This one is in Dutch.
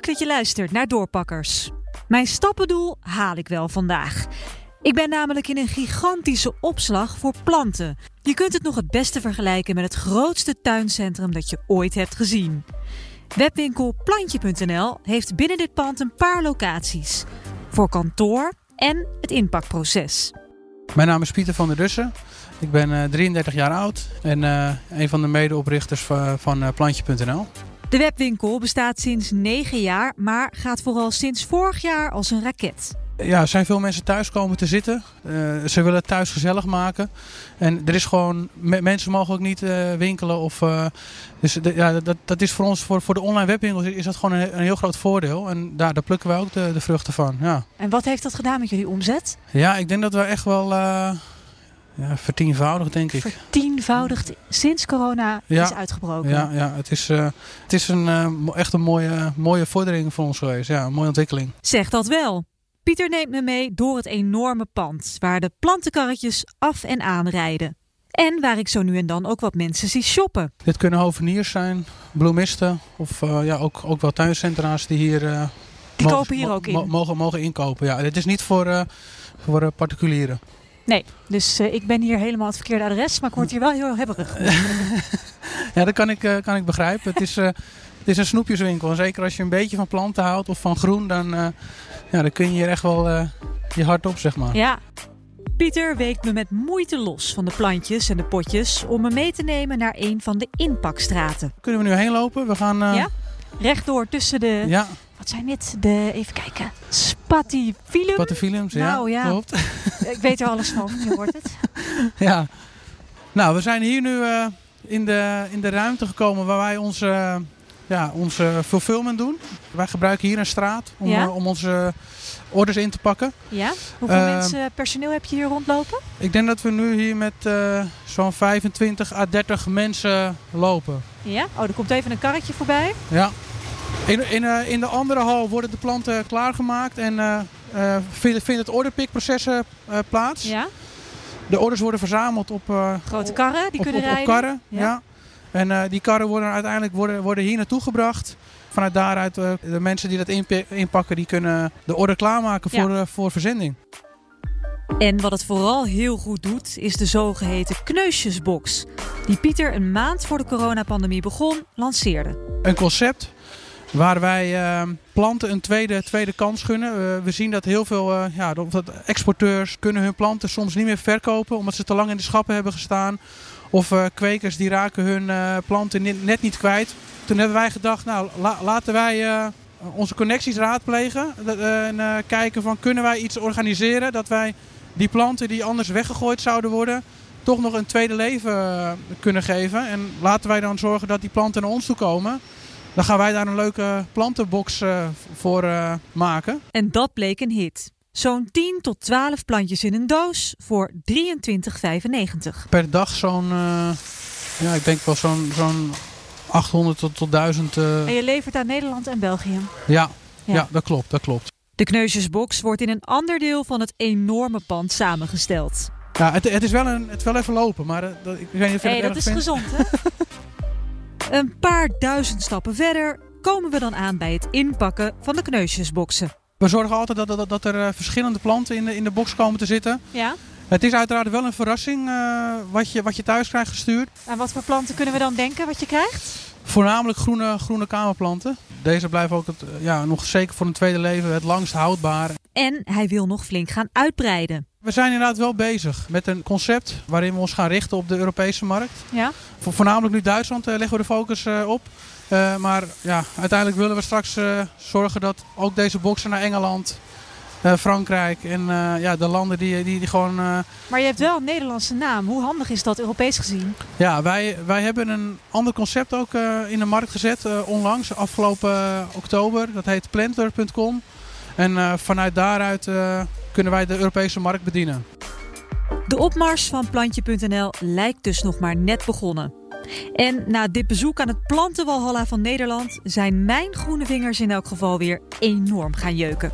Dat je luistert naar Doorpakkers. Mijn stappendoel haal ik wel vandaag. Ik ben namelijk in een gigantische opslag voor planten. Je kunt het nog het beste vergelijken met het grootste tuincentrum dat je ooit hebt gezien. Webwinkel Plantje.nl heeft binnen dit pand een paar locaties. Voor kantoor en het inpakproces. Mijn naam is Pieter van der Dussen. Ik ben uh, 33 jaar oud en uh, een van de medeoprichters van, uh, Plantje.nl. De webwinkel bestaat sinds 9 jaar, maar gaat vooral sinds vorig jaar als een raket. Ja, er zijn veel mensen thuis komen te zitten. Uh, ze willen het thuis gezellig maken. En er is gewoon, mensen mogen ook niet uh, winkelen. Of, uh, dus ja, dat, dat is voor ons, voor, voor de online webwinkels, is dat gewoon een, een heel groot voordeel. En daar, daar plukken wij ook de, de vruchten van. Ja. En wat heeft dat gedaan met jullie omzet? Ja, ik denk dat we echt wel ja, vertienvoudigd, denk ik. Vertienvoudigd sinds corona ja, is uitgebroken. Ja, ja het is, uh, het is een, uh, echt een mooie, mooie vordering voor ons geweest. Ja, een mooie ontwikkeling. Zeg dat wel. Pieter neemt me mee door het enorme pand waar de plantenkarretjes af en aan rijden. En waar ik zo nu en dan ook wat mensen zie shoppen. Dit kunnen hoveniers zijn, bloemisten of uh, ja, ook, ook wel tuincentra's die hier... die mogen, kopen hier ook in? Mogen, mogen inkopen, ja. Dit is niet voor, voor particulieren. Nee, dus uh, ik ben hier helemaal het verkeerde adres, maar ik word hier wel heel hebberig. ja, dat kan ik, uh, kan ik begrijpen. Het is, uh, het is een snoepjeswinkel. En zeker als je een beetje van planten houdt of van groen, dan, ja, dan kun je hier echt wel je hart op, zeg maar. Ja. Pieter weekt me met moeite los van de plantjes en de potjes om me mee te nemen naar een van de inpakstraten. Kunnen we nu heen lopen? We gaan... Ja? Rechtdoor tussen de... Ja. Wat zijn dit? De, even kijken. Spatifilum? Spatifilums, ja. Nou, ja. Klopt. Ik weet er alles van, je hoort het. Ja. Nou, we zijn hier nu uh, in, de, in de ruimte gekomen waar wij onze, uh, ja, onze fulfillment doen. Wij gebruiken hier een straat om, ja? uh, om onze orders in te pakken. Ja? Hoeveel mensen personeel heb je hier rondlopen? Ik denk dat we nu hier met zo'n 25 à 30 mensen lopen. Ja? Oh, er komt even een karretje voorbij. Ja. In, in, uh, in de andere hal worden de planten klaargemaakt en uh, uh, vindt, vindt het orderpickproces plaats. Ja. De orders worden verzameld op grote karren die op, kunnen op, rijden. Op karren, ja. ja. En die karren worden uiteindelijk worden, worden hier naartoe gebracht. Vanuit daaruit de mensen die dat inpakken, die kunnen de order klaarmaken voor, voor verzending. En wat het vooral heel goed doet, is de zogeheten kneusjesbox. Die Pieter een maand voor de coronapandemie begon, lanceerde. Een concept Waar wij uh, planten een tweede, tweede kans gunnen. We zien dat heel veel uh, ja, dat exporteurs kunnen hun planten soms niet meer verkopen. Omdat ze te lang in de schappen hebben gestaan. Of kwekers die raken hun planten net niet kwijt. Toen hebben wij gedacht, nou la, laten wij onze connecties raadplegen. en kijken van kunnen wij iets organiseren. Dat wij die planten die anders weggegooid zouden worden toch nog een tweede leven kunnen geven. En laten wij dan zorgen dat die planten naar ons toe komen. Dan gaan wij daar een leuke plantenbox uh, voor uh, maken. En dat bleek een hit. Zo'n 10 tot 12 plantjes in een doos voor 23,95. Per dag zo'n, uh, ja, ik denk wel zo'n zo'n 800 tot, tot 1000. En je levert aan Nederland en België? Ja, ja. ja dat klopt, dat klopt. De kneusjesbox wordt in een ander deel van het enorme pand samengesteld. Ja, het, het is wel een, het wel even lopen, maar ik weet niet of je hey, het dat is vindt. gezond, hè? Een paar duizend stappen verder komen we dan aan bij het inpakken van de kneusjesboxen. We zorgen altijd dat, dat, dat er verschillende planten in de, in de box komen te zitten. Ja. Het is uiteraard wel een verrassing uh, wat, je, wat je thuis krijgt gestuurd. En wat voor planten kunnen we dan denken wat je krijgt? Voornamelijk groene, groene kamerplanten. Deze blijven ook het, ja, nog zeker voor een tweede leven het langst houdbaar. En hij wil nog flink gaan uitbreiden. We zijn inderdaad wel bezig met een concept waarin we ons gaan richten op de Europese markt. Ja. Vo voornamelijk nu Duitsland uh, leggen we de focus uh, op. Uh, maar ja, uiteindelijk willen we straks zorgen dat ook deze boxen naar Engeland, Frankrijk en ja, de landen die, die, die gewoon... Maar je hebt wel een Nederlandse naam. Hoe handig is dat Europees gezien? Ja, wij, wij hebben een ander concept ook in de markt gezet onlangs, afgelopen oktober. Dat heet planter.com. En vanuit daaruit kunnen wij de Europese markt bedienen. De opmars van plantje.nl lijkt dus nog maar net begonnen. En na dit bezoek aan het plantenwalhalla van Nederland zijn mijn groene vingers in elk geval weer enorm gaan jeuken.